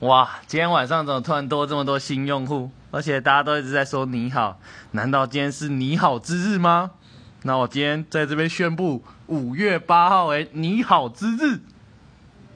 哇今天晚上怎么突然多这么多新用户？而且大家都一直在说你好难道今天是你好之日吗？那我今天在这边宣布五月八号为你好之日。